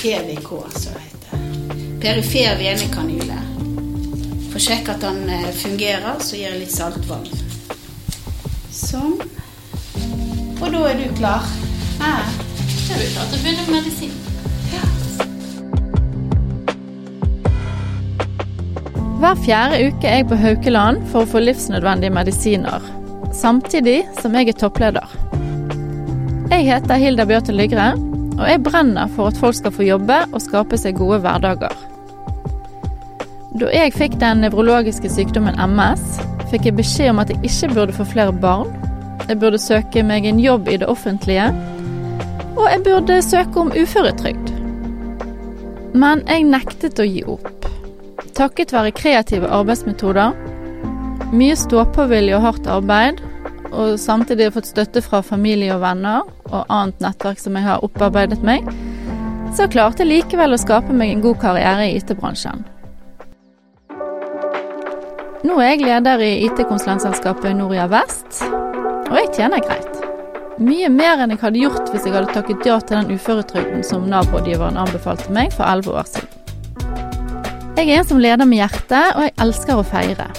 PVK, som det heter. Perifer venekanyle. For å sjekke at den eh, fungerer, så gir jeg litt saltvann. Sånn. Og da er du klar. Ja. Da er du klar til å begynne med medisin. Hver fjerde uke er jeg på Haukeland for å få livsnødvendige medisiner, samtidig som jeg er toppleder. Jeg heter Hilda Bjørte Lygre, og jeg brenner for at folk skal få jobbe og skape seg gode hverdager. Da jeg fikk den nevrologiske sykdommen MS, fikk jeg beskjed om at jeg ikke burde få flere barn, jeg burde søke meg en jobb i det offentlige, og jeg burde søke om uføretrygd. Men jeg nektet å gi opp. Takket være kreative arbeidsmetoder, mye ståpåvilje og hardt arbeid, og samtidig har fått støtte fra familie og venner og annet nettverk som jeg har opparbeidet meg, så klarte jeg likevel å skape meg en god karriere i IT-bransjen. Nå er jeg leder i IT-konsulentselskapet Noria Vest, og jeg tjener greit. Mye mer enn jeg hadde gjort hvis jeg hadde takket ja til den uføretrygden som Nav-rådgiveren anbefalte meg for elleve år siden. Jeg er en som leder med hjertet, og jeg elsker å feire.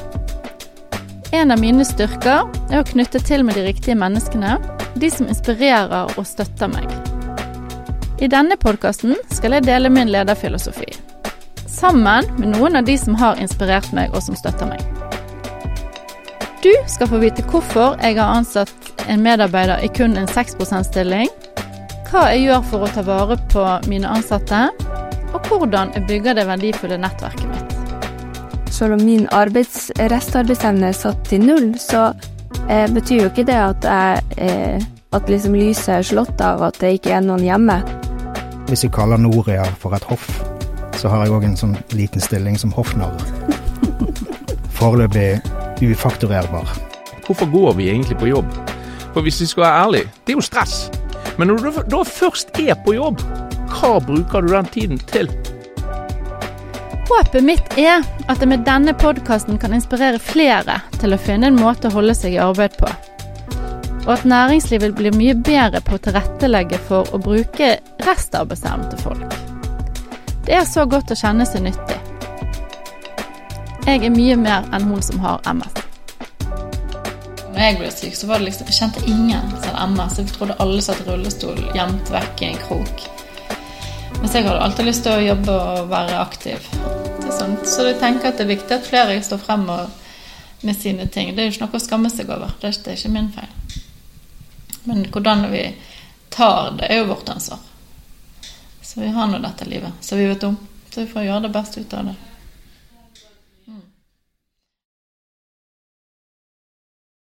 En av mine styrker er å knytte til med de riktige menneskene, de som inspirerer og støtter meg. I denne podkasten skal jeg dele min lederfilosofi. Sammen med noen av de som har inspirert meg og som støtter meg. Du skal få vite hvorfor jeg har ansatt en medarbeider i kun en 6 %-stilling, hva jeg gjør for å ta vare på mine ansatte, og hvordan jeg bygger det verdifulle nettverket mitt. Selv om min arbeids, restarbeidsevne er satt til null, så eh, betyr jo ikke det at, jeg, eh, at liksom lyset er slått av, at det ikke er noen hjemme. Hvis vi kaller Noria for et hoff, så har jeg òg en sånn liten stilling som hoffnarr. Foreløpig ufakturerbar. Hvorfor går vi egentlig på jobb? For hvis vi skal være ærlige, det er jo stress. Men når du da først er på jobb, hva bruker du den tiden til? Håpet mitt er at jeg med denne podkasten kan inspirere flere til å finne en måte å holde seg i arbeid på. Og at næringslivet blir mye bedre på å tilrettelegge for å bruke restarbeidsevnen til folk. Det er så godt å kjenne seg nyttig. Jeg er mye mer enn hun som har MS. Når jeg ble syk, så var det liksom, jeg kjente ingen som hadde MS. Jeg trodde alle satt i rullestol gjemt vekk i en krok. Mens jeg hadde alltid lyst til å jobbe og være aktiv. Så jeg tenker at det er viktig at flere står frem med sine ting. Det er jo ikke noe å skamme seg over. Det er, ikke min feil. Men hvordan vi tar det, er jo vårt ansvar. Så vi har nå dette livet, så vi vet om. Så vi får gjøre det beste ut av det.